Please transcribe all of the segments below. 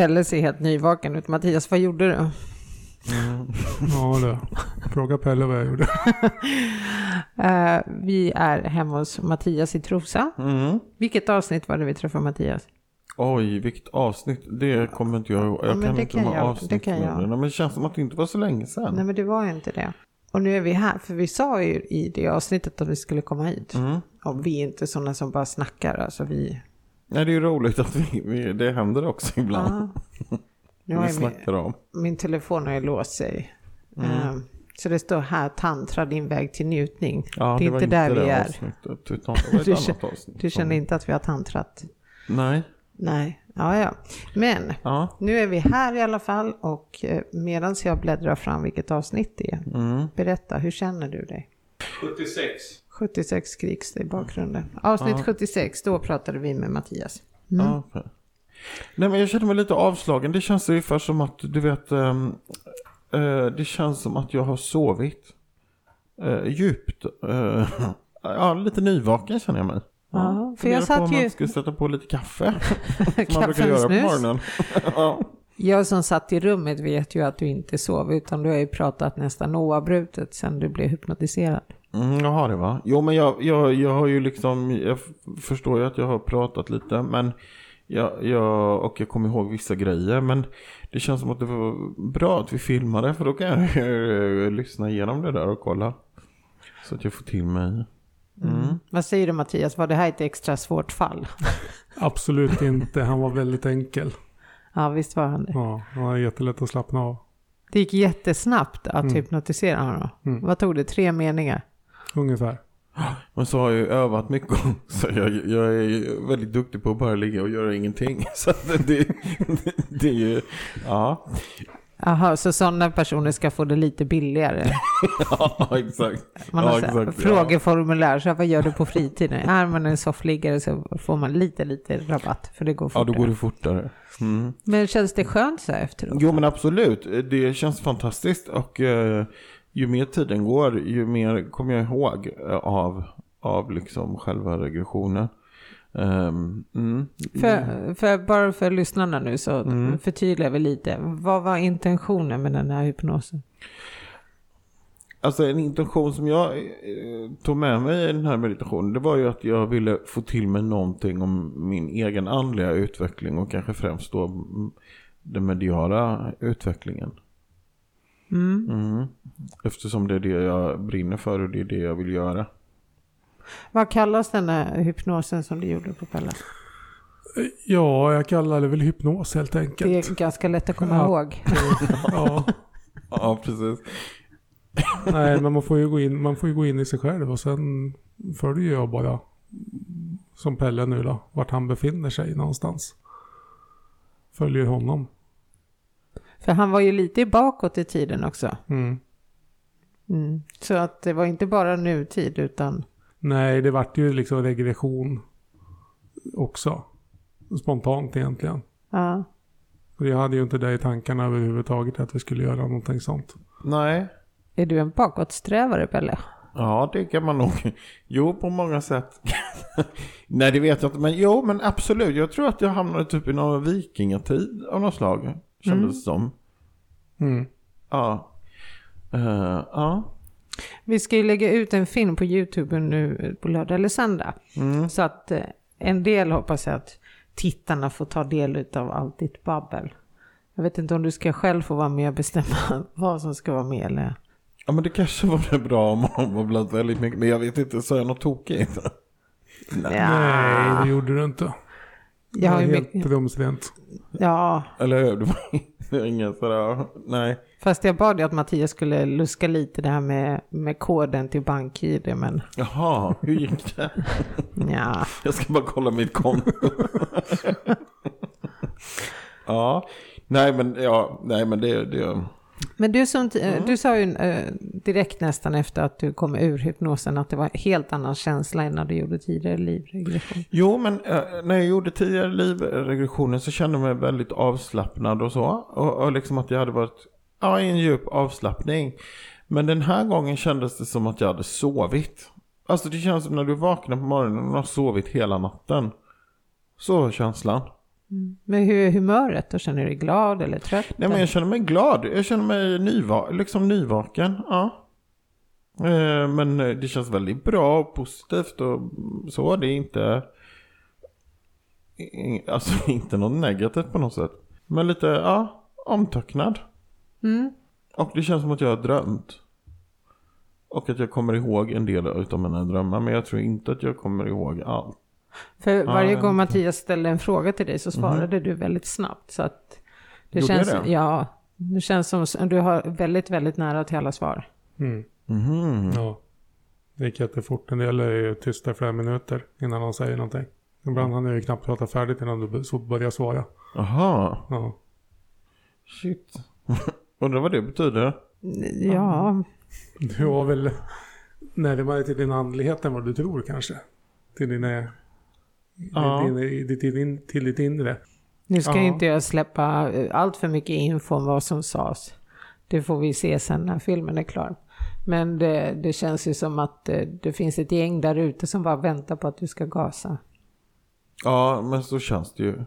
Pelle ser helt nyvaken ut. Mattias, vad gjorde du? Ja du, fråga Pelle vad jag gjorde. Eh, vi är hemma hos Mattias i Trosa. Mm. Vilket avsnitt var det vi träffade Mattias? Oj, vilket avsnitt. Det kommer inte jag ihåg. Ja, Jag men kan det inte kan de här det avsnitten. kan jag. Men det känns som att det inte var så länge sedan. Nej men det var ju inte det. Och nu är vi här, för vi sa ju i det avsnittet att vi skulle komma hit. Mm. Och vi är inte sådana som bara snackar, alltså vi... Nej, det är ju roligt att vi, vi, det händer också ibland. Ja. Nu vi snackar om. min telefon har ju låst sig. Mm. Eh, Så det står här, tantra din väg till njutning. Ja, det är var inte där vi det är. avsnittet, utan det var ett Du annat känner- avsnitt. Du känner inte att vi har tantrat? Nej. Nej, ja ja. Men Ja. nu är vi här i alla fall och medan jag bläddrar fram vilket avsnitt det är. Mm. Berätta, hur känner du dig? 76. 76 skriks det i bakgrunden. Avsnitt Ja. 76, då pratade vi med Mattias. Ja, okej. Nej men jag känner mig lite avslagen. Det känns ungefär som att du vet. ehm, eh, det känns som att jag har sovit. eh, djupt. Eh, ja, lite nyvaken känner jag mig. Ja, för jag satt på om ju- man ska sätta på lite kaffe. som man brukar göra på morgonen. ja. Jag som satt i rummet vet ju att du inte sov utan du har ju pratat nästan oavbrutet sedan du blev hypnotiserad. Mm, jag har det va? Jo men jag, jag, jag har ju liksom, jag förstår ju att jag har pratat lite men jag, jag, och jag kommer ihåg vissa grejer men det känns som att det var bra att vi filmade för då kan jag eh, lyssna igenom det där och kolla. Så att jag får till mig. Mm. Vad säger du Mattias, var det här ett extra svårt fall? Absolut inte, han var väldigt enkel. Ja, visst var han det. Ja, han var jättelätt att slappna av. Det gick jättesnabbt att Mm. hypnotisera honom. Mm. Vad tog det? Tre meningar? Ungefär. Men så har jag ju övat mycket så jag, jag är ju väldigt duktig på att bara ligga och göra ingenting. Så det, det, det är ju, ja. Jaha, så sådana personer ska få det lite billigare? Ja exakt. Man Ja, har så här, exakt, ja. frågeformulär, så här, vad gör du på fritiden? Är man en soffliggare så får man lite, lite rabatt, för det går Ja fortare. då går det fortare. Mm. Men känns det skönt så här efteråt? Jo men absolut, det känns fantastiskt och eh, ju mer tiden går ju mer kommer jag ihåg eh, av, av liksom själva regressionen. Ehm, mm. För, för, bara för lyssnarna nu så Mm. förtydligar vi lite. Vad var intentionen med den här hypnosen? Alltså en intention som jag eh, tog med mig i den här meditationen det var ju att jag ville få till mig någonting om min egen andliga utveckling och kanske främst då den mediala utvecklingen. Mm. Mm. Eftersom det är det jag brinner för och det är det jag vill göra. Vad kallas den här hypnosen som du gjorde på Pelle? Ja, jag kallar det väl hypnos helt Det enkelt. är ganska lätt att komma Ja. ihåg. Ja, Ja precis. nej, men man får, ju gå in, man får ju gå in i sig själv och sen följer jag bara som Pelle nu då, vart han befinner sig någonstans. Följer honom. För han var ju lite bakåt i tiden också. Mm. Mm. Så att det var inte bara nutid utan... Nej, det vart ju liksom regression också. Spontant egentligen. Ja. Och jag hade ju inte det i tankarna överhuvudtaget att vi skulle göra någonting sånt. Nej. Är du en bakåtsträvare Pelle? Ja, det kan man nog. Jo, på många sätt. Nej, det vet jag inte. Men jo, men absolut. Jag tror att jag hamnade typ i någon vikingatid av något slag. Kändes Mm. det som. Mm. Ja. Eh, ja. Vi ska ju lägga ut en film på YouTube nu på lördag eller söndag. Mm. Så att eh, en del hoppas jag att tittarna får ta del av allt ditt babbel. Jag vet inte om du ska själv få vara med och bestämma vad som ska vara med eller? Ja, men det kanske vore bra om man babblat väldigt mycket. Men jag vet inte, sa jag något tokigt? Nej. Nej, det gjorde du inte. Jag har ju helt mycket, rumsrent. ja, Eller hur? Det sådär, nej. fast jag bad ju att Mattias skulle luska lite det här med, med koden till BankID, men Jaha, hur gick det? ja. Jag ska bara kolla mitt konto. ja, nej men, ja, nej men det, det, Men du, som, t- du sa ju eh, direkt nästan efter att du kom ur hypnosen att det var en helt annan känsla än när du gjorde tidigare livregression. Jo, men eh, när jag gjorde tidigare livregressionen så kände jag mig väldigt avslappnad och så. Och, och liksom att jag hade varit ja, i en djup avslappning. Men den här gången kändes det som att jag hade sovit. Alltså det känns som när du vaknar på morgonen och har sovit hela natten. Så var känslan. Men hur är humöret då? Känner du dig glad eller trött? Nej men jag känner mig glad. Jag känner mig nyva liksom nyvaken. Ja. Eh, Men det känns väldigt bra och positivt och så. Det är inte... Alltså inte något negativt på något sätt. Men lite, ja, omtöcknad. Mm. Och det känns som att jag har drömt. Och att jag kommer ihåg en del av mina drömmar. Men jag tror inte att jag kommer ihåg allt. För varje jag gång Mattias ställde en fråga till dig så svarade du väldigt snabbt. Så att det Gjorde jag känns, det? ja, det känns som att du har väldigt, väldigt nära till alla svar. Mm. Mhm. Ja. Det gick jättefort. En del är ju tysta i flera minuter innan de säger någonting. Ibland hann jag ju knappt prata färdigt innan du så börjar svara. Aha. Ja. Shit. Undrar vad det betyder. Ja, Du var väl närmare till din andlighet än vad du tror kanske. Till dina... Ja. Din, din, till, till ditt inre. nu ska Ja. inte jag släppa eh, allt för mycket info om vad som sades. Det får vi se sen när filmen är klar. Men det, det känns ju som att eh, det finns ett gäng där ute som bara väntar på att du ska gasa. Ja, men så känns det ju.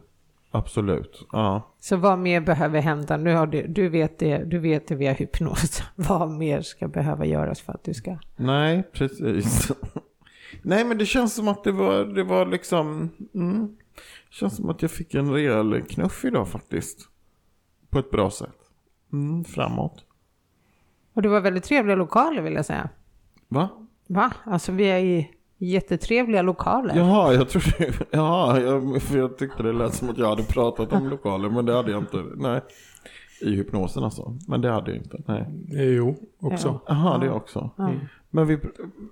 Absolut. Ja. Så vad mer behöver hända? Nu har du, du, vet det, du vet det via hypnos. Vad mer ska behöva göras för att du ska... Nej, precis. Nej, men det känns som att det var, det var liksom... Mm, det känns som att jag fick en rejäl knuff idag faktiskt. På ett bra sätt. Mm, framåt. Och det var väldigt trevliga lokaler vill jag säga. Va? Va? Alltså vi är i jättetrevliga lokaler. Jaha, jag trodde... Jaha, jag, för jag tyckte det lät som att jag hade pratat om lokaler, men det hade jag inte. Nej. I hypnosen alltså. Men det hade jag inte. Nej. Jo, också. Jaha, det också. Ja. Men vi,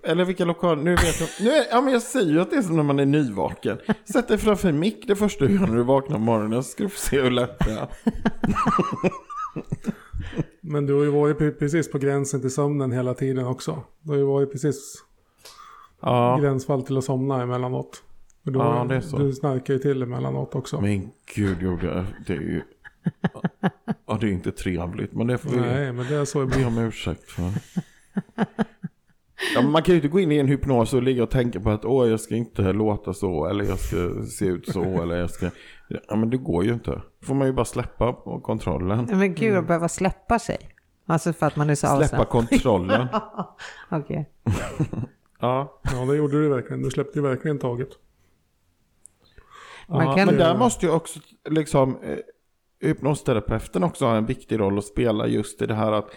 eller vilka lokaler, nu vet jag, nu är, ja men jag säger ju att det är som när man är nyvaken. Sätt dig framför en mick det första du gör när du vaknar på morgonen, så ska du få se hur lätt det är. Men du har ju varit pre- precis på gränsen till sömnen hela tiden också. Du har ju varit precis Ja, gränsfall till att somna emellanåt. Du, Ja, det är så. du snarkar ju till emellanåt också. men gud gjorde det är ju, ja det är inte trevligt, men det får vi Nej, men det är så be om ursäkt för. Ja, men man kan ju inte gå in i en hypnos och ligga och tänka på att åh jag ska inte låta så eller jag ska se ut så eller jag ska Ja men det går ju inte. får man ju bara släppa på kontrollen. Men gud, att behöva släppa sig. Alltså för att man är så Släppa avslappnad. kontrollen. Okej. Ja. Ja, det gjorde du verkligen. Du släppte ju verkligen taget. Man ja, kan- Men där måste ju också liksom eh, hypnosterapeuten också ha en viktig roll att spela just i det här att,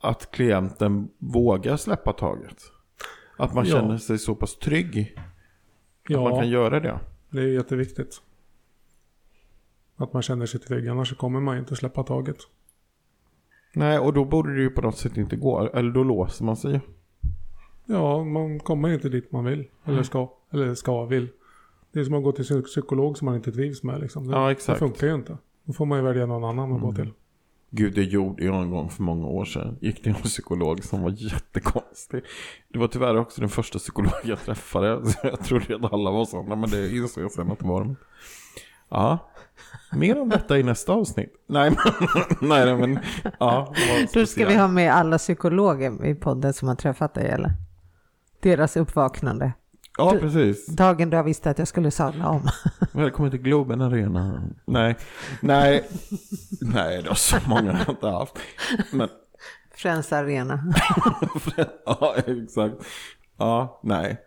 att klienten vågar släppa taget. Att man Ja. känner sig så pass trygg att man Ja, kan göra det. det är jätteviktigt. Att man känner sig trygg, annars kommer man inte släppa taget. Nej, och då borde det ju på något sätt inte gå. Eller då låser man sig. Ja, man kommer inte dit man vill. Eller ska. Eller ska, vill. Det är som att gå till psykolog som man inte trivs med. Liksom. Det, Ja, exakt. det funkar ju inte. Då får man ju välja någon annan att gå till. Gud, det gjorde jag en gång för många år sedan. Gick till en psykolog som var jättekonstig. Det var tyvärr också den första psykolog jag träffade. Så jag trodde att alla var sådana, men det insåg jag sen att det var de. Ja, mer om detta i nästa avsnitt. Nej, men, nej, men ja. Då ska vi ha med alla psykologer i podden som har träffat dig eller? Deras uppvaknande. Ja, precis. Dagen då jag visste att jag skulle sadla om. Välkommen till Globen Arena. Nej, nej, nej, det var så många jag inte haft. Men, Friends Arena. ja, exakt. Ja, nej.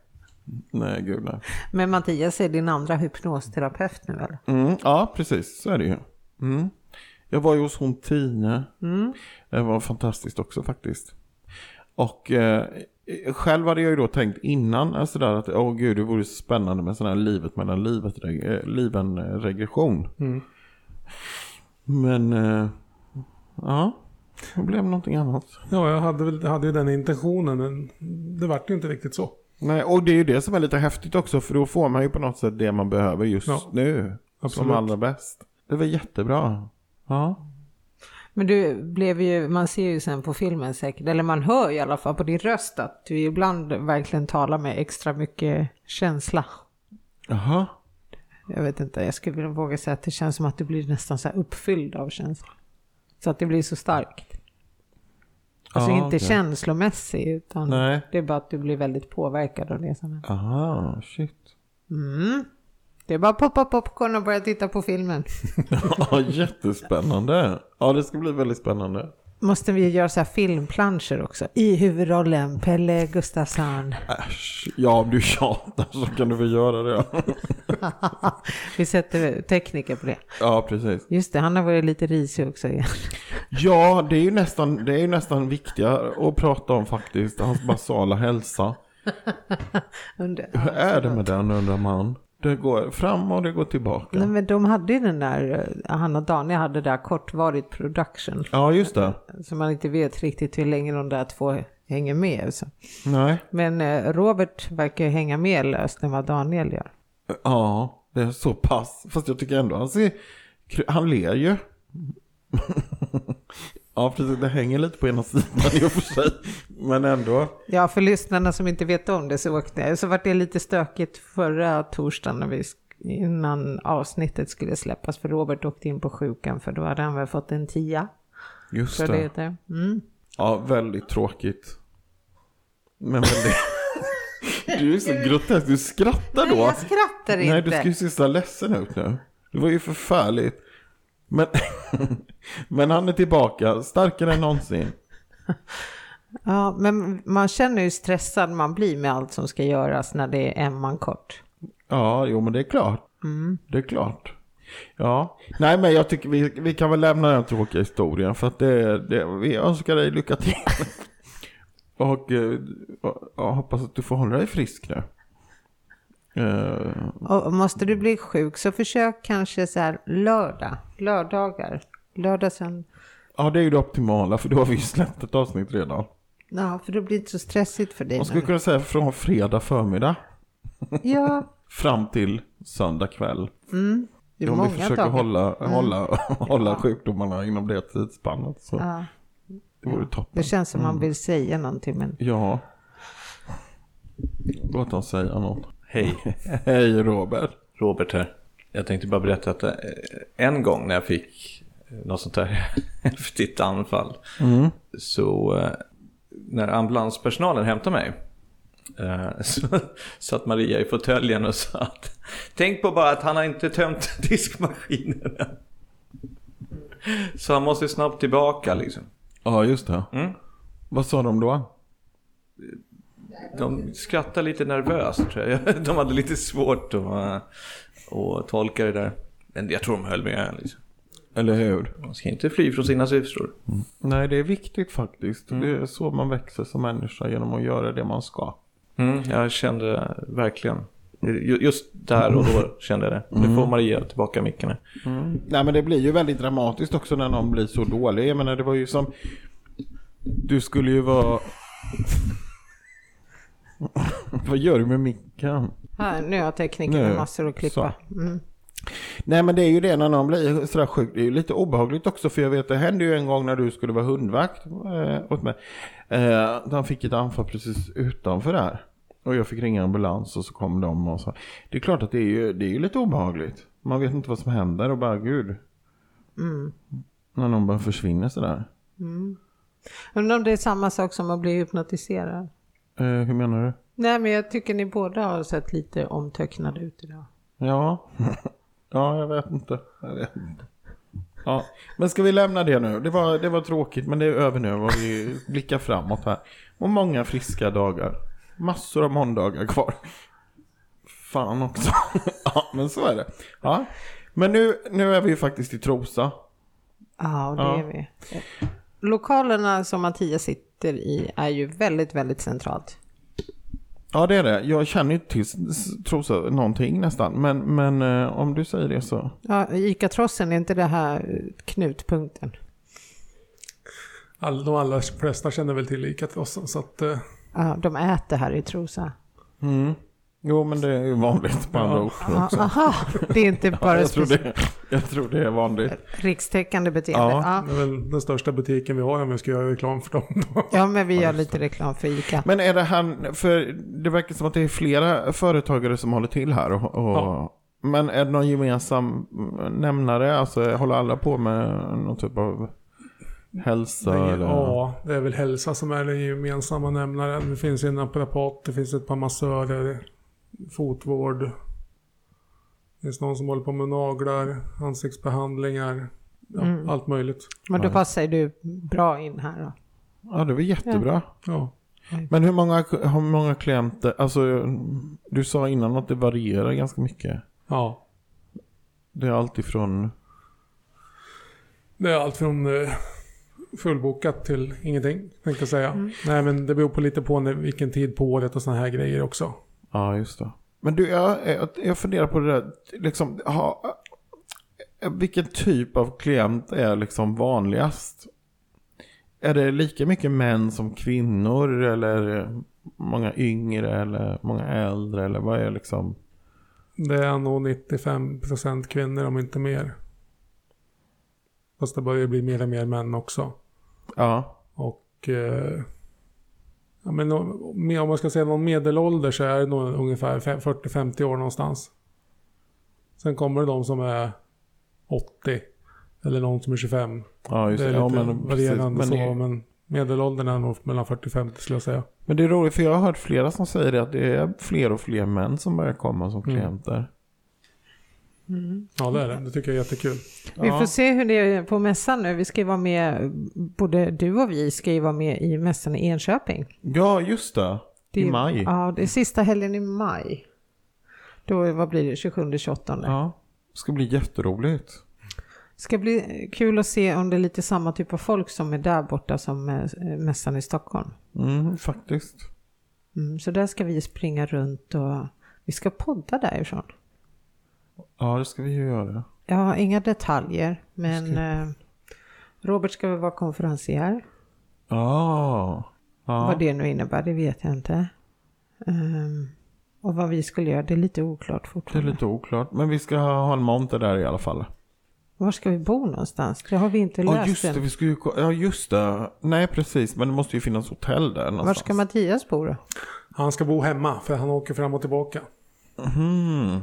Nej, gud nej. Men Mattias är din andra hypnosterapeut nu eller? Mm, ja, precis. Så är det ju. Mm. Jag var ju hos hon Tine. Mm. Det var fantastiskt också faktiskt. Och eh, själv hade jag ju då tänkt innan alltså där att åh gud det vore så spännande med sån här livet mellan livet, eh, liven eh, regression. Mm. Men eh, ja, det blev någonting annat. Ja, jag hade, väl, hade ju den intentionen. Men det vart ju inte riktigt så. Nej, och det är ju det som är lite häftigt också för då får man ju på något sätt det man behöver just Ja, nu. absolut. Som allra bäst. Det var jättebra. Ja. Men du blev ju, man ser ju sen på filmen säkert, eller man hör i alla fall på din röst att du ibland verkligen talar med extra mycket känsla. Jaha. Jag vet inte, jag skulle vilja våga säga att det känns som att du blir nästan så här uppfylld av känsla. Så att det blir så starkt. Alltså Ja, inte okej. känslomässig utan Nej. det är bara att du blir väldigt påverkad av det som händer. Aha, shit. Mm. Det är bara att poppa popcorn och börja titta på filmen. Ja, jättespännande. Ja, det ska bli väldigt spännande. Måste vi göra så här filmplanscher också? I huvudrollen Pelle Gustafsson. Äsch. Ja, om du tjatar så kan du väl göra det. vi sätter tekniker på det. Ja, precis. Just det, han har varit lite risig också igen. Ja, det är ju nästan, det är ju nästan viktigare att prata om faktiskt. Hans basala hälsa. Hur är det med den undrar man? Det går fram och det går tillbaka. Nej, men de hade ju den där, eh, han och Daniel hade där kortvarigt production. Ja, just det. Så man inte vet riktigt hur länge de där två hänger med. Så. Nej. Men eh, Robert verkar hänga mer löst än vad Daniel gör. Ja, det är så pass. Fast jag tycker ändå han ser... Han ler ju. ja, precis. Det hänger lite på ena sidan i och för sig. Men ändå. Ja, för lyssnarna som inte vet om det så åkte jag. Så var det lite stökigt förra torsdagen när vi innan avsnittet skulle släppas. För Robert åkte in på sjukan för då hade han väl fått en tia. Just Så det det. Mm. Ja, väldigt tråkigt. Men väldigt... Du är så grotesk. Du skrattar Nej, då. jag skrattar inte. Nej, du ska ju se så ledsen ut nu. Det var ju förfärligt. Men, men han är tillbaka, starkare än någonsin. Ja, men man känner hur stressad man blir med allt som ska göras när det är en man kort. Ja, jo men det är klart. Mm. Det är klart. Ja, nej men jag tycker vi, vi kan väl lämna den tråkiga historien för att det, det, vi önskar dig lycka till. Och eh, jag hoppas att du får hålla dig frisk nu. Eh, Och måste du bli sjuk så försök kanske så här lördag, lördagar. Lördag sen, ja, det är ju det optimala för då har vi ju släppt ett avsnitt redan. ja för det blir inte så stressigt för dig. Man skulle kunna säga från fredag förmiddag Ja, fram till söndag kväll. mm. det är Om många vi försöker dagar. Mm. hålla, hålla, hålla sjukdomarna inom det tidsspannet så Ja, det vore toppen. det känns som man vill säga någonting men Ja. Låt dem säga något. Hej, Hej Robert. Robert här. Jag tänkte bara berätta att eh, en gång när jag fick eh, något sånt här häftigt anfall. Så eh, när ambulanspersonalen hämtade mig. Så satt Maria i fåtöljen och sa att Tänk på bara att han har inte tömt diskmaskinen än." Så han måste snabbt tillbaka liksom. Ja, just det. Mm. Vad sa de då? De skrattade lite nervöst tror jag. De hade lite svårt att, eh, att tolka det där. Men jag tror de höll med. Liksom. Eller hur? Man ska inte fly från sina systror. Nej, det är viktigt faktiskt. Det är så man växer som människa genom att göra det man ska. Mm, jag kände verkligen. Ju- Just där och då kände jag det. Nu får Maria tillbaka micken här. Nej, men det blir ju väldigt dramatiskt också när någon blir så dålig. Jag menar, det var ju som... Du skulle ju vara... Vad gör du med micken? här, nu har teknikerna Nu, massor att klippa. Mm. Nej men det är ju det när någon blir sådär sjuk. Det är ju lite obehagligt också för jag vet det hände ju en gång när du skulle vara hundvakt eh, åt mig. Eh, han fick ett anfall precis utanför där. Och jag fick ringa ambulans och så kom de och så. Det är klart att det är ju, det är ju lite obehagligt. Man vet inte vad som händer och bara gud. Mm. När någon bara försvinner sådär. Undrar om det är samma sak som att bli hypnotiserad. Eh, hur menar du? Nej men jag tycker ni båda har sett lite omtöcknade ut idag. Ja. ja, jag vet inte. Jag vet inte. Ja, men ska vi lämna det nu? Det var, det var tråkigt men det är över nu och vi blickar framåt här. Och många friska dagar. Massor av måndagar kvar. Fan också. ja, men så är det. Ja. Men nu, nu är vi ju faktiskt i Trosa. Ja, det Ja. är vi. Lokalerna som Mattias sitter i är ju väldigt, väldigt centralt. Ja, det är det. Jag känner ju inte till Trosa någonting nästan. Men, men eh, om du säger det så. Ja, Ica-trossen är inte det här knutpunkten. All, de allra flesta känner väl till Ica-trossen så att... Eh, Ja, de äter här i Trosa. Mm. Jo, men det är ju vanligt på andra Ja. orter också. Aha, det är inte Ja, bara jag, tror det, jag tror det är vanligt. rikstäckande beteende. Ja. Ja. det är väl den största butiken vi har om vi ska göra reklam för dem. Då. ja, men vi gör lite reklam för Ica. Men är det här, för det verkar som att det är flera företagare som håller till här. Och, och, Ja. Men är det någon gemensam nämnare? Alltså håller alla på med någon typ av hälsa? eller? Ja, det är väl hälsa som är den gemensamma nämnaren. Det finns en naprapat, det finns ett par massörer, fotvård. Det finns någon som håller på med naglar, ansiktsbehandlingar, ja, Mm. allt möjligt. Men då passar du bra in här då. Ja, det var jättebra. Ja. Men hur många, hur många klienter, alltså du sa innan att det varierar ganska mycket. ja. Det är allt ifrån, Det är allt från eh, fullbokat till ingenting, tänkte jag säga. Nej, men det beror på lite på när, vilken tid på året och sådana här grejer också. Ja just det. Men du, jag, jag, jag funderar på det där, liksom, ha, vilken typ av klient är liksom vanligast? Är det lika mycket män som kvinnor eller många yngre eller många äldre eller vad är liksom? Det är nog 95% kvinnor om inte mer. Fast det börjar bli mer och mer män också. Ja, Och eh, ja, men om man ska säga någon medelålder så är det nog ungefär fem- 40-50 år någonstans. Sen kommer det de som är 80 eller någon som är 25. ja det det. är Ja, lite men, precis. varierande men, så, men medelåldern är nog mellan 40 och 50 skulle jag säga. men det är roligt för jag har hört flera som säger det att det är fler och fler män som börjar komma som Mm. Klienter. Ja, det är det. Det tycker jag är jättekul. Vi Ja. får se hur det är på mässan nu. Vi ska ju vara med, både du och vi ska ju vara med i mässan i Enköping. Ja, just det. Det I är- maj. Ja, det är sista helgen i maj. Då, vad blir det, 27-28? Ja, det ska bli jätteroligt. Ska bli kul att se om det är lite samma typ av folk som är där borta som eh, mässan i Stockholm. Mm, faktiskt. Mm, så där ska vi springa runt och vi ska podda därifrån. Ja, det ska vi ju göra. Jag har inga detaljer, men eh, Robert ska väl vara konferencier. Ja. ja. Vad det nu innebär, det vet jag inte. Ehm, och vad vi skulle göra, det är lite oklart Det är fortfarande. lite oklart. Men vi ska ha en monter där i alla fall. Var ska vi bo någonstans? Det har vi inte Ja, löst just det. Vi ska ju... Ja, just det. Nej, precis. Men det måste ju finnas hotell där någonstans. Var ska Mattias bo då? Han ska bo hemma för han åker fram och tillbaka. Mhm.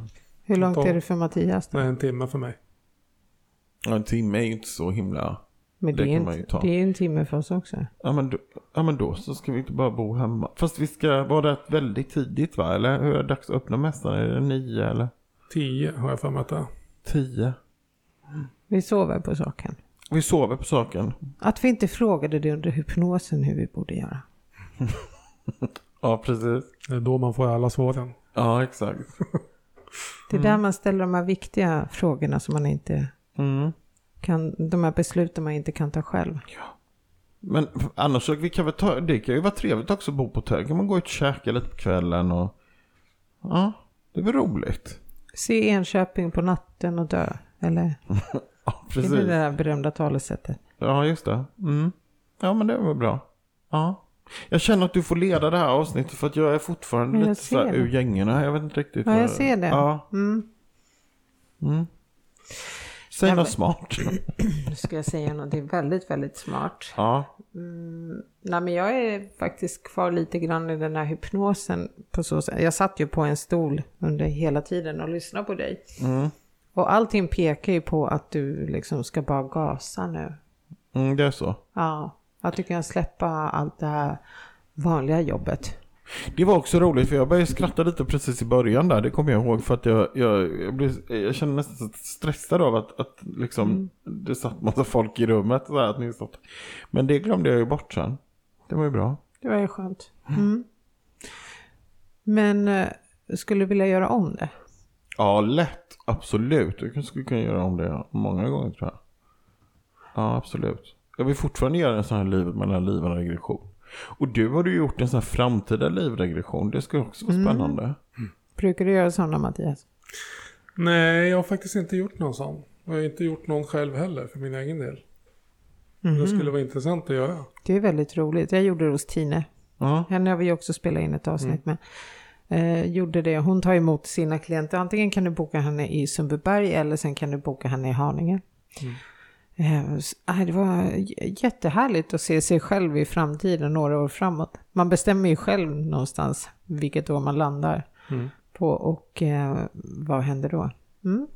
Hur långt är det för Mattias Det då? är en timme för mig. Ja, en timme är ju inte så himla... Men det det, är kan man ju inte, ta. det är en timme för oss också. Ja men, då, ja, men då så ska vi inte bara bo hemma. Fast vi ska vara rätt väldigt tidigt va? Eller hur är det dags att öppna mässan? Är det nio eller Tio har jag för mig att det är. tio? Vi sover på saken. Vi sover på saken. Att vi inte frågade det under hypnosen hur vi borde göra. Ja, precis. Det är då man får alla svaren. Ja, exakt. Det är där man ställer de här viktiga frågorna som man inte Mm. kan, de här besluten man inte kan ta själv. Men annars så vi kan väl ta, det kan ju vara trevligt också att bo på hotell. Kan man gå ut och käka lite på kvällen och... Ja, det är väl roligt. Se Enköping på natten och dö. Eller Ja, är det det precis. där berömda talesättet? Ja, just det. Mm. Ja, men det var bra. Ja. Jag känner att du får leda det här avsnittet för att jag är fortfarande Ja, jag lite så här ser det. ur gängorna. Jag vet inte riktigt. Ja, jag ser det. Ja. Mm. Mm. Säg Ja, något smart. Nu ska jag säga något väldigt, väldigt smart. Ja. Mm, nej men jag är faktiskt kvar lite grann i den här hypnosen. På så sätt. Jag satt ju på en stol under hela tiden och lyssnade på dig. Mm. Och allting pekar ju på att du liksom ska bara gasa nu. Mm, det är så. Ja, att du kan släppa allt det här vanliga jobbet. Det var också roligt för jag började skratta lite precis i början där. Det kommer jag ihåg för att jag, jag, jag, blev, jag kände nästan stressad av att, att liksom, Mm. det satt massa folk i rummet. Så här, att ni satt. Men det glömde jag ju bort sen. Det var ju bra. Det var ju skönt. Mm. Men eh, skulle du vilja göra om det? Ja, lätt. Absolut. Jag skulle kunna göra om det många gånger tror jag. Ja, absolut. Jag vill fortfarande göra en sån här livet mellan liven regression. Och du har ju gjort en sån här framtida livregression. Det skulle också vara Mm. spännande. Brukar du göra sådana Mattias? Nej, jag har faktiskt inte gjort någon sån. Och jag har inte gjort någon själv heller för min egen del. Mhm. Det skulle vara intressant att göra. Det är väldigt roligt. Jag gjorde det hos Tine. Ja. Henne har vi också spelat in ett avsnitt med. Eh, gjorde det. Hon tar emot sina klienter. Antingen kan du boka henne i Sundbyberg eller sen kan du boka henne i Haninge. Nej, det var jättehärligt att se sig själv i framtiden några år framåt. Man bestämmer ju själv någonstans vilket år man landar Mm. på och eh, vad händer då? Mm.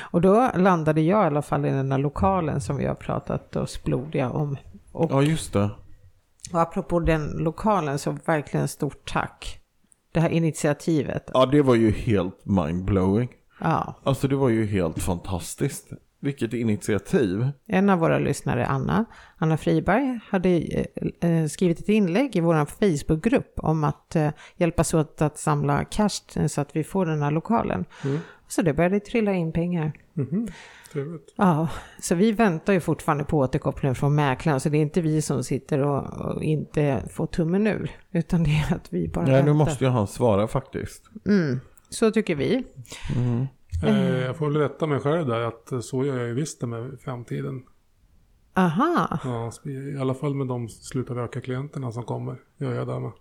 Och då landade jag i alla fall i den här lokalen som vi har pratat oss blodiga om. Och ja, just det. och apropå den lokalen så verkligen stort tack. Det här initiativet. Ja, det var ju helt mindblowing. Ja. Alltså det var ju helt fantastiskt. Vilket initiativ. En av våra lyssnare, Anna, Anna Friberg, hade eh, eh, skrivit ett inlägg i vår Facebookgrupp om att eh, hjälpas åt att samla cash så att vi får den här lokalen. Mm. Så det började trilla in pengar. Mhm. Trevligt. Ja, så vi väntar ju fortfarande på återkopplingen från mäklaren. Så det är inte vi som sitter och, och inte får tummen ur. Utan det är att vi bara Nej, väntar. nu måste ju han svara faktiskt. Mm, så tycker vi. Mm. Eh, jag får väl rätta mig själv där att så gör jag ju visst det med framtiden. Aha, Ja, I alla fall med de sluta röka-klienterna som kommer. Gör jag det med.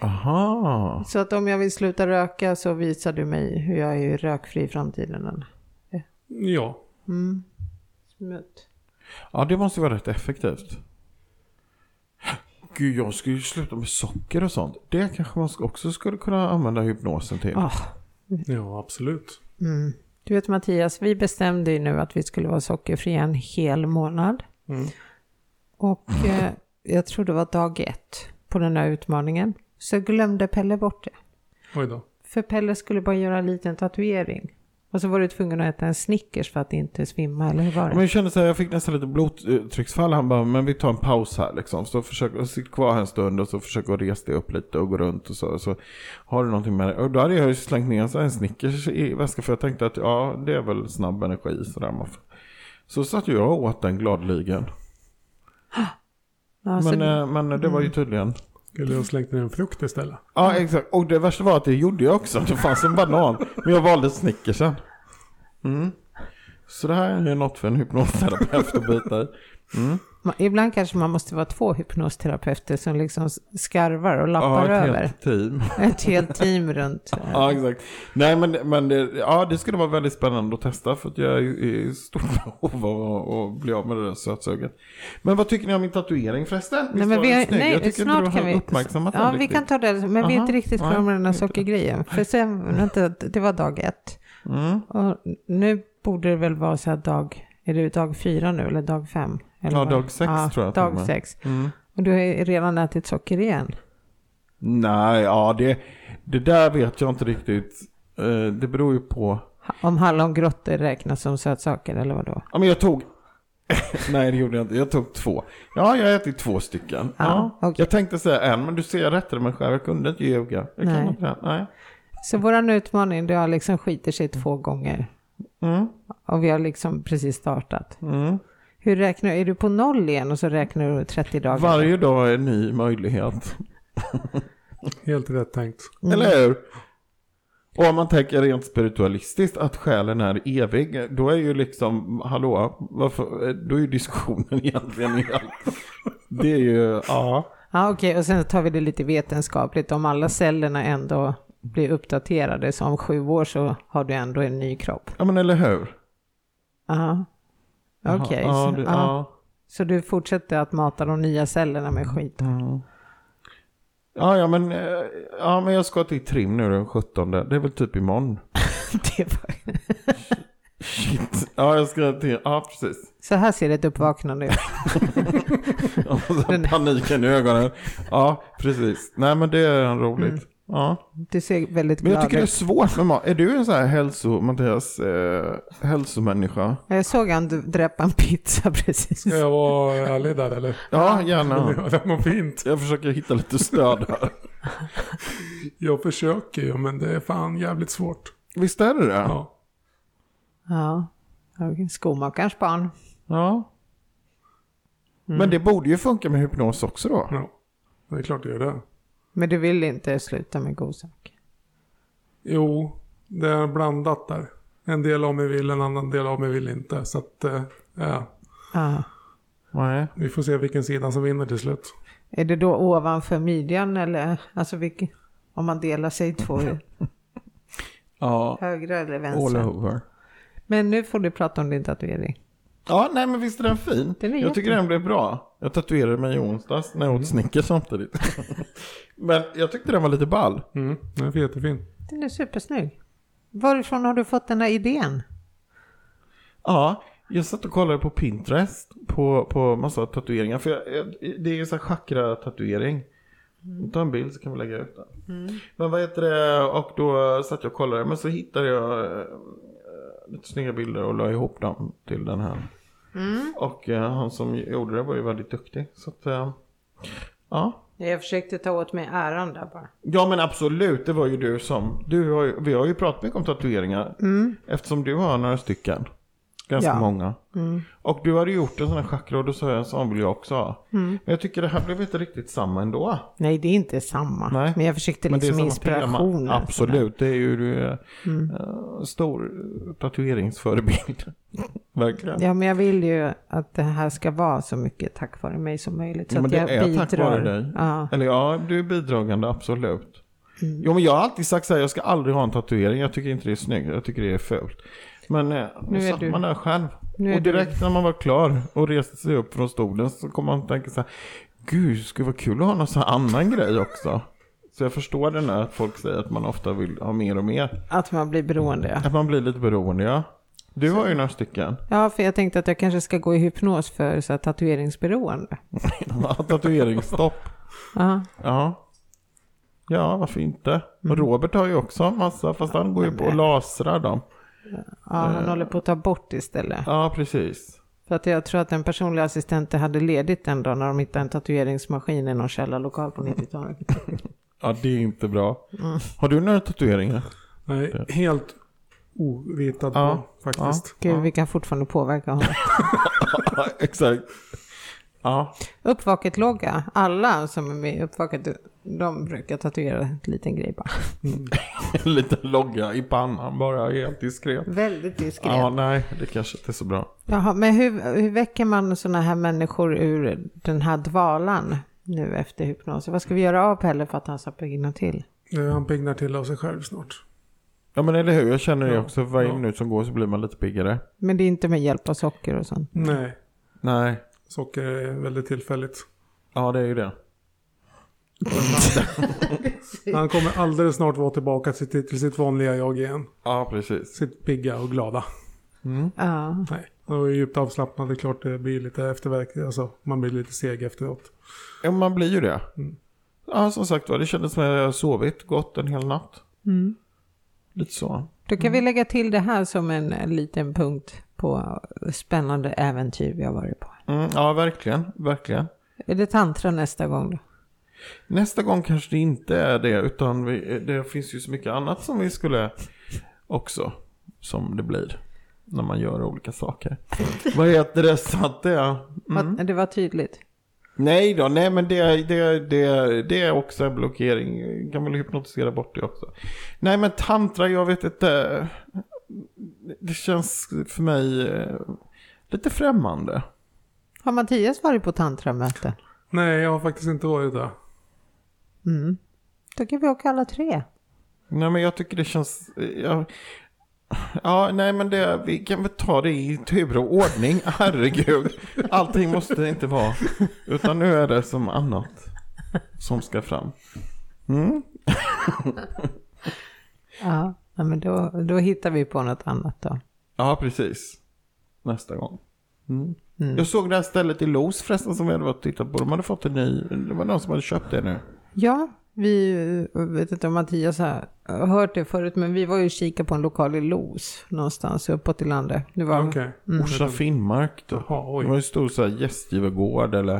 Aha. så att om jag vill sluta röka så visar du mig hur jag är rökfri i framtiden. eller? Ja, Mm. Smutt. Ja, det måste vara rätt effektivt. Gud, jag skulle ju sluta med socker och sånt. Det kanske man också skulle kunna använda hypnosen till. Ah, ja absolut. Mm. Du vet Mattias, vi bestämde ju nu att vi skulle vara sockerfria en hel månad. Mm. Och eh, jag tror det var dag ett på den här utmaningen. Så glömde Pelle bort det. Oj då. För Pelle skulle bara göra en liten tatuering. Och så var du tvungen att äta en Snickers för att inte svimma, eller hur var Men det? jag kände så här, jag fick nästan lite blodtrycksfall. Han bara, men vi tar en paus här liksom. Så försök att sitta kvar här en stund och så försöka att resa dig upp lite och gå runt och så. så har du någonting med det? Och då hade jag ju slängt ner en Snickers i väskan för jag tänkte att ja, det är väl snabb energi sådär. Så satt jag och åt den gladeligen. Ja, så- Men, eh, men det var ju tydligen. Skulle jag slängt ner en frukt istället? Ja, exakt. Och det värsta var att det gjorde jag också. Det fanns en banan. Men jag valde Snickersen. Mm. Så det här är något för en hypnosterapeut att byta i. Mm. Ibland kanske man måste vara två hypnosterapeuter som liksom skarvar och Ja, lappar ett över. helt team. Ett helt team runt. Ja, exakt. Nej, men, men det, ja, det skulle vara väldigt spännande att testa. För att jag är i stort behov av att- bli av med det där sötsuget. Men vad tycker ni om min tatuering förresten? Nej, men vi har, snygg? jag nej, tycker snart inte du kan har vi... uppmärksammat Ja, vi riktigt. kan ta det, men vi är Aha, inte riktigt klara nej, med den här sockergrejen. För sen, vänta, det var dag ett. Mm. Och nu borde det väl vara så här dag, är det dag fyra nu eller dag fem? Eller Ja, vad? dag sex tror jag Dag med. sex. Mm. Och du har redan ätit socker igen. Nej, ja det, det där vet jag inte riktigt. Eh, Det beror ju på. Om hallongrottor räknas som sötsaker eller vadå? Ja, men jag tog... Nej, det gjorde jag inte. Jag tog två. Ja, jag har ätit två stycken. Ja, Ja, okej. Jag tänkte säga en, men du ser jag rättade mig själv. Jag kunde inte ljuga. Jag Nej. kan inte det. Nej. Så våran utmaning, det har liksom skiter sig två gånger. Mm. Och vi har liksom precis startat. Mm. Hur räknar du? Är du på noll igen och så räknar du 30 dagar? Varje dag är en ny möjlighet. Helt rätt tänkt. Mm. Eller hur? Och om man tänker rent spiritualistiskt att själen är evig, då är ju liksom, hallå, varför, då är ju diskussionen egentligen helt... Det är ju, ja. Ja, okej. Och sen tar vi det lite vetenskapligt. Om alla cellerna ändå blir uppdaterade, så om sju år så har du ändå en ny kropp. Ja men eller hur? Ja. Okej. Ja, så, ja. så du fortsätter att mata de nya cellerna med skit? Mm. Ja, ja, men, eh, ja, men jag ska till trim nu den 17. Det är väl typ imorgon. Det var... Shit. Ja, jag ska till, ja precis. Så här ser ett uppvaknande ut. Ja, Paniken i ögonen. Ja, precis. Nej, men det är roligt. Ja. Du ser väldigt Men jag glad tycker det är ut. svårt med mat. Är du en sån här hälso, Mattias, eh, hälsomänniska? Jag såg han dräpa en pizza precis. Ska jag vara ärlig där eller? Ja, gärna. Det var fint. Jag försöker hitta lite stöd här. Jag försöker ju, men det är fan jävligt svårt. Visst är det det? Ja. Ja. Skomakarens barn. Ja. Men det borde ju funka med hypnos också då. ja. Det är klart det gör det. Men du vill inte sluta med godsaker? Jo, det är blandat där. En del av mig vill, en annan del av mig vill inte. Så att, eh, ja, Ja. Nej. vi får se vilken sida som vinner till slut. Är det då ovanför midjan eller alltså vilken, om man delar sig i två, Ja, högra eller all vänstra? over. Men nu får du prata om din tatuering. Ja, nej men visst är den fin. Den är jag tycker jätte- den blev bra. Jag tatuerade mig i onsdags när jag åt Snickers samtidigt. men jag tyckte den var lite ball. Mm, den är jättefin. Den är supersnygg. Varifrån har du fått den här idén? Ja, jag satt och kollade på Pinterest på, på massa tatueringar. För jag, jag, det är ju så här chakra-tatuering. Ta en bild så kan vi lägga ut den. Men vad heter det? Och då satt jag och kollade. Men så hittade jag. lite snygga bilder och la ihop dem till den här. Och eh, han som gjorde det var ju väldigt duktig. Så att, eh, ja. Jag försökte ta åt mig äran där bara. Ja men absolut, det var ju du som, du har ju, vi har ju pratat mycket om tatueringar. Eftersom du har några stycken. Ganska Ja. många. Och du hade gjort en sån här chakra och jag en sån vill jag också ha. Men jag tycker det här blev inte riktigt samma ändå. Nej, det är inte samma. Nej. Men jag försökte liksom samma inspiration. tema. Absolut, det är ju eh, eh, stor tatueringsförebild. Verkligen. Ja, men jag vill ju att det här ska vara så mycket tack vare mig som möjligt. Så Ja, men att det jag är bidrar. tack vare dig. Ja. Eller ja, du är bidragande, absolut. Mm. Jo, men jag har alltid sagt så här, jag ska aldrig ha en tatuering. Jag tycker inte det är snyggt, jag tycker det är fult. Men eh, Nu nu är satt du- man där själv. Och direkt när man var klar och reste sig upp från stolen så kom man att tänka så här, gud, det skulle vara kul att ha någon sån annan grej också. Så jag förstår den där att folk säger att man ofta vill ha mer och mer. Att man blir beroende, ja. Att man blir lite beroende, ja. Du har ju några stycken. Ja, för jag tänkte att jag kanske ska gå i hypnos för så här, tatueringsberoende. Tatueringsstopp. Ja. Ja. Ja, varför inte? Mm. Och Robert har ju också en massa, fast han går ju på och lasrar dem. Ja, han håller på att ta bort istället. Ja, precis. För att jag tror att den personliga assistenten hade ledigt en dag när de hittade en tatueringsmaskin i någon källarlokal på 90-talet. Ja, det är inte bra. Mm. Har du några tatueringar? Nej, helt ovetad Ja, på faktiskt. Gud, vi kan fortfarande påverka honom. Ja, exakt. Ja, Uppvaket-logga. Alla som är med i Uppvaket, de brukar tatuera en liten grej bara. en liten logga i pannan bara, helt diskret. Väldigt diskret. Ja, nej, det kanske inte är så bra. Jaha, men hur, hur väcker man sådana här människor ur den här dvalan nu efter hypnosen? Vad ska vi göra av Pelle för att han ska pigna till? Han piggnar till av sig själv snart. Ja, men eller hur? Jag känner det Ja, också. Varje ja. minut som går så blir man lite piggare. Men det är inte med hjälp av socker och sånt. Nej, Nej, socker är väldigt tillfälligt. ja det är ju det. Han kommer alldeles snart vara tillbaka till, till sitt vanliga jag igen. Ja, precis. Sitt pigga och glada. Mm. Ja, Nej, och djupt avslappnad. Det är klart det blir lite efterverk. Alltså, man blir lite seg efteråt. Ja, man blir ju det. Mm. Ja, som sagt var, det kändes som att jag sovit gott en hel natt. mm. Lite så. Då kan vi lägga till det här som en liten punkt på spännande äventyr vi har varit på. Mm, ja, verkligen. Verkligen. Är det tantra nästa gång då? Nästa gång kanske det inte är det, utan vi, det finns ju så mycket annat som vi skulle också, som det blir när man gör olika saker. Vad heter det? Så att det, mm. Det var tydligt. Nej då, nej men det, det, det, det är också en blockering. Kan väl hypnotisera bort det också. Nej men tantra, jag vet inte. Det känns för mig eh, lite främmande. Har Mattias varit på tantramöten? Nej, jag har faktiskt inte varit där. Mm. Då kan vi åka alla tre. Nej men jag tycker det känns... Ja, ja nej men det, vi kan väl ta det i tur och ordning. Herregud. Allting måste inte vara. Utan nu är det som annat som ska fram. Mm. Ja, ja, men då, då hittar vi på något annat då. Ja precis. Nästa gång. Mm. Mm. Jag såg det här stället i Los förresten som vi hade varit och tittat på. De hade fått en ny, det var någon som hade köpt det nu. Ja, vi jag vet inte om Mattias har hört det förut, men vi var ju kikade på en lokal i Los någonstans uppåt i landet. Det var, Okej. Orsa Finnmark då. Jaha, Det var en stor så här gästgivargård eller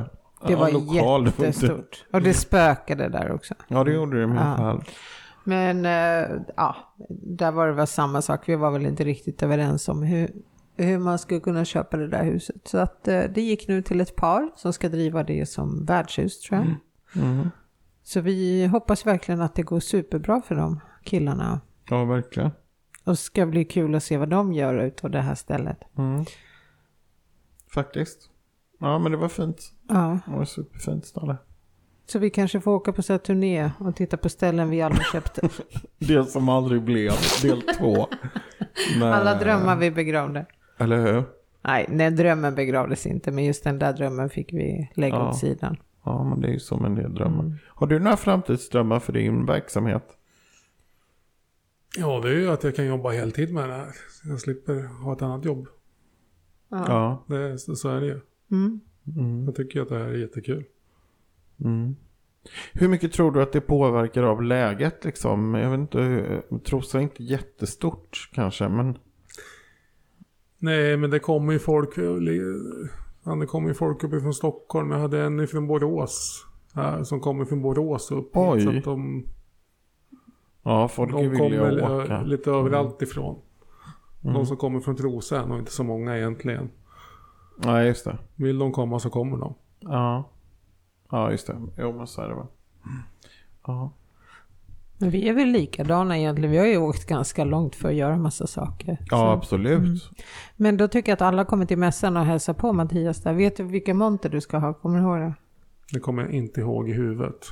det ja, var lokal. Det var inte- jättestort. Och det spökade där också. Ja det gjorde det i alla Ja. fall. Men eh, ja, där var det väl samma sak. Vi var väl inte riktigt överens om hur, hur man skulle kunna köpa det där huset. Så att eh, det gick nu till ett par som ska driva det som värdshus tror jag. Mm. Så vi hoppas verkligen att det går superbra för de killarna. Ja verkligen. Och det ska bli kul att se vad de gör utav det här stället. Mm. Faktiskt. Ja men det var fint. Ja, Det var superfint ställe. Så vi kanske får åka på så här turné och titta på ställen vi aldrig köpte. Det som aldrig blev, del två. Men- Alla drömmar vi begravde. Eller hur? Nej, den drömmen begravdes inte, men just den där drömmen fick vi lägga Ja. åt sidan. Ja men det är ju som en del drömmar. Mm. Har du några framtidsdrömmar för din verksamhet? Ja, det är ju att jag kan jobba heltid med det här. Så jag slipper ha ett annat jobb. Ja. Ja. Det, så, så är det ju. Mm. Mm. Jag tycker att det här är jättekul. Mm. Hur mycket tror du att det påverkar av läget liksom? Jag vet inte, Trosa är inte jättestort kanske men Nej, men det kommer ju folk. eh, Det kommer ju folk uppifrån Stockholm. Jag hade en ifrån Borås. Här, som kommer från Borås upp Oj. Så att de, Ja, folk är de villiga kommer att eh, åka. lite överallt ifrån. Mm. De som kommer från Trosa är nog inte så många egentligen. Nej, just det. Vill de komma så kommer de. Ja. Ja, just det. Jo, men så är det väl. Ja. Men vi är väl likadana egentligen. Vi har ju åkt ganska långt för att göra massa saker. Ja, Så- absolut. Men då tycker jag att alla kommer till mässan och hälsar på Mattias där. Vet du vilken monter du ska ha? Kommer du ihåg det? Det kommer jag inte ihåg i huvudet.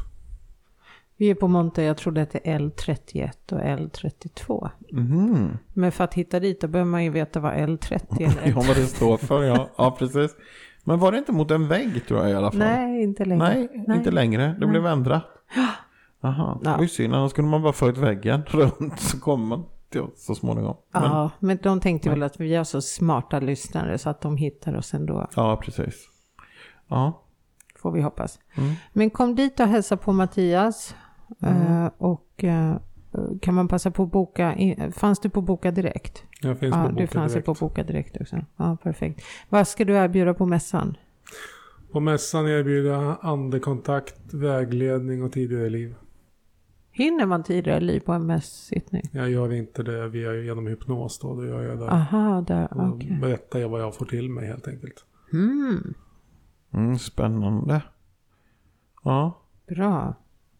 Vi är på monter, jag tror det heter L31 och L32. Mhm. Men för att hitta dit då behöver man ju veta vad L30 eller Ja, vad det står för, ja. Ja, precis. Men var det inte mot en vägg tror jag i alla fall? Nej, inte längre. Nej, inte längre. Det blev ändrat. Jaha, det var ju synd. Annars kunde man bara följt väggen runt så kommer man till oss så småningom. Men, Ja, men de tänkte väl att vi är så smarta lyssnare så att de hittar oss ändå. ja, precis. Ja. Får vi hoppas. Mm. Men kom dit och hälsa på Mattias. Eh, och eh, kan man passa på att boka, fanns du på Boka Direkt? Jag finns Ja, på du fanns ju direkt. på Boka Direkt också. Ja, perfekt. Vad ska du erbjuda på mässan? På mässan erbjuder jag andekontakt, vägledning och tidigare liv. Hinner man tidigare liv på en mässsittning? Jag gör inte det via genom hypnos då. Det gör jag där. Aha, där, Då berättar jag vad jag får till mig helt enkelt. Mm, Mm, spännande. Ja. bra.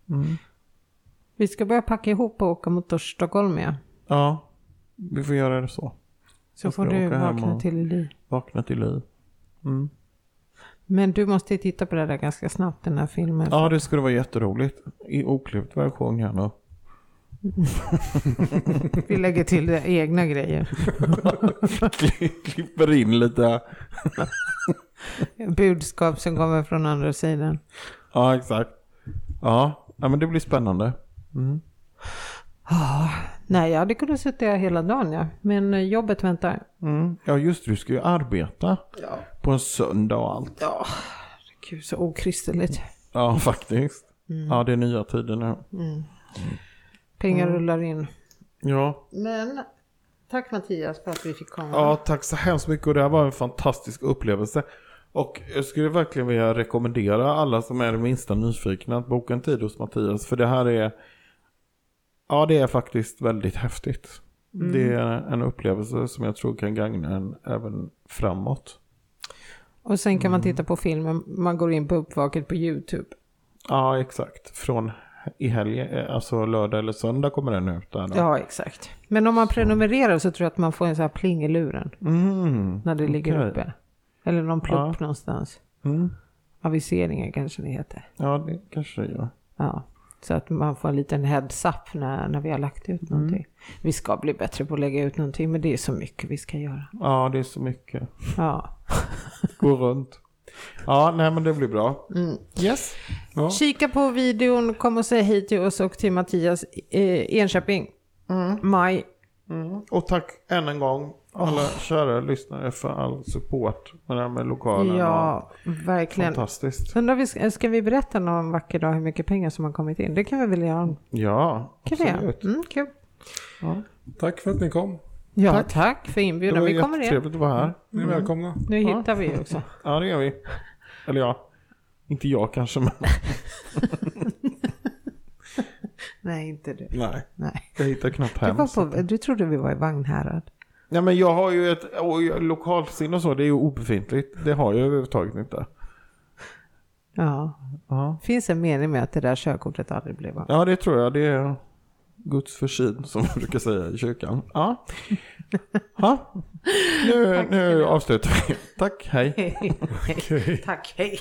Mm. Vi ska börja packa ihop och åka mot Stockholm ja. Ja, vi får göra det så. Så får du vakna till liv. Vakna till liv. Mm. Men du måste titta på det där ganska snabbt, den här filmen. Ja, det skulle vara jätteroligt. I oklippt version här nu. Vi lägger till det, egna grejer. Klipper in lite. Budskap som kommer från andra sidan. Ja, exakt. Ja, ja men det blir spännande. Mm. Ah, nej, jag hade kunnat sitta här hela dagen ja. Men eh, jobbet väntar. Mm. Ja, just det. Du ska ju arbeta Ja. på en söndag och allt. Ja, gud så okristeligt. Ja, faktiskt. Ja, det är nya tider nu. Pengar rullar in. Ja. Men tack Mattias för att vi fick komma. ja, tack så hemskt mycket. Och det här var en fantastisk upplevelse. Och jag skulle verkligen vilja rekommendera alla som är det minsta nyfikna att boka en tid hos Mattias. För det här är, ja det är faktiskt väldigt häftigt. Det är en upplevelse som jag tror kan gagna en även framåt. Och sen kan man titta på filmen. Man går in på uppvaket på YouTube. Ja, exakt. Från i helgen, alltså lördag eller söndag kommer den ut där då. Ja, exakt. Men om man prenumererar så tror jag att man får en sån här pling i luren. Mm. När det ligger okej. uppe. Eller någon plupp Ja. någonstans. Mm. Aviseringar kanske det heter. Ja, det kanske det gör. Ja. Så att man får en liten heads up när, när vi har lagt ut någonting. Vi ska bli bättre på att lägga ut någonting men det är så mycket vi ska göra. Ja, det är så mycket. Ja. Gå runt. Ja, nej men det blir bra. Mm. Yes. Ja, Kika på videon, kom och säg hej till oss och till Mattias eh, Enköping. Maj. Mm. Och tack än en gång alla kära lyssnare för all support med det här med lokalen. Ja, och verkligen. fantastiskt. Undrar vi, ska- vi berätta någon vacker dag hur mycket pengar som har kommit in? Det kan vi väl göra? Ja, Kan vi absolut. Mm, kul. tack för att ni kom. Ja, Tack. tack, för Det inbjudan. var Vi kommer igen. jättetrevligt att vara här. Ni är välkomna. Nu hittar vi också. Ja, det gör vi. Eller ja, inte jag kanske, men Nej, inte du. nej. Nej. Jag hittar knappt Du, hem. var så på, du trodde vi var i Vagnhärad. Nej, men jag har ju ett och lokalsinne och så, det är ju obefintligt. Det har jag överhuvudtaget inte. Ja. Ja. Finns en mening med att det där körkortet aldrig blev av. Ja, det tror jag. Det är Guds försyn som man brukar säga i kyrkan. Ja. ja. Nu, nu avslutar vi. Tack, hej. Tack, hej.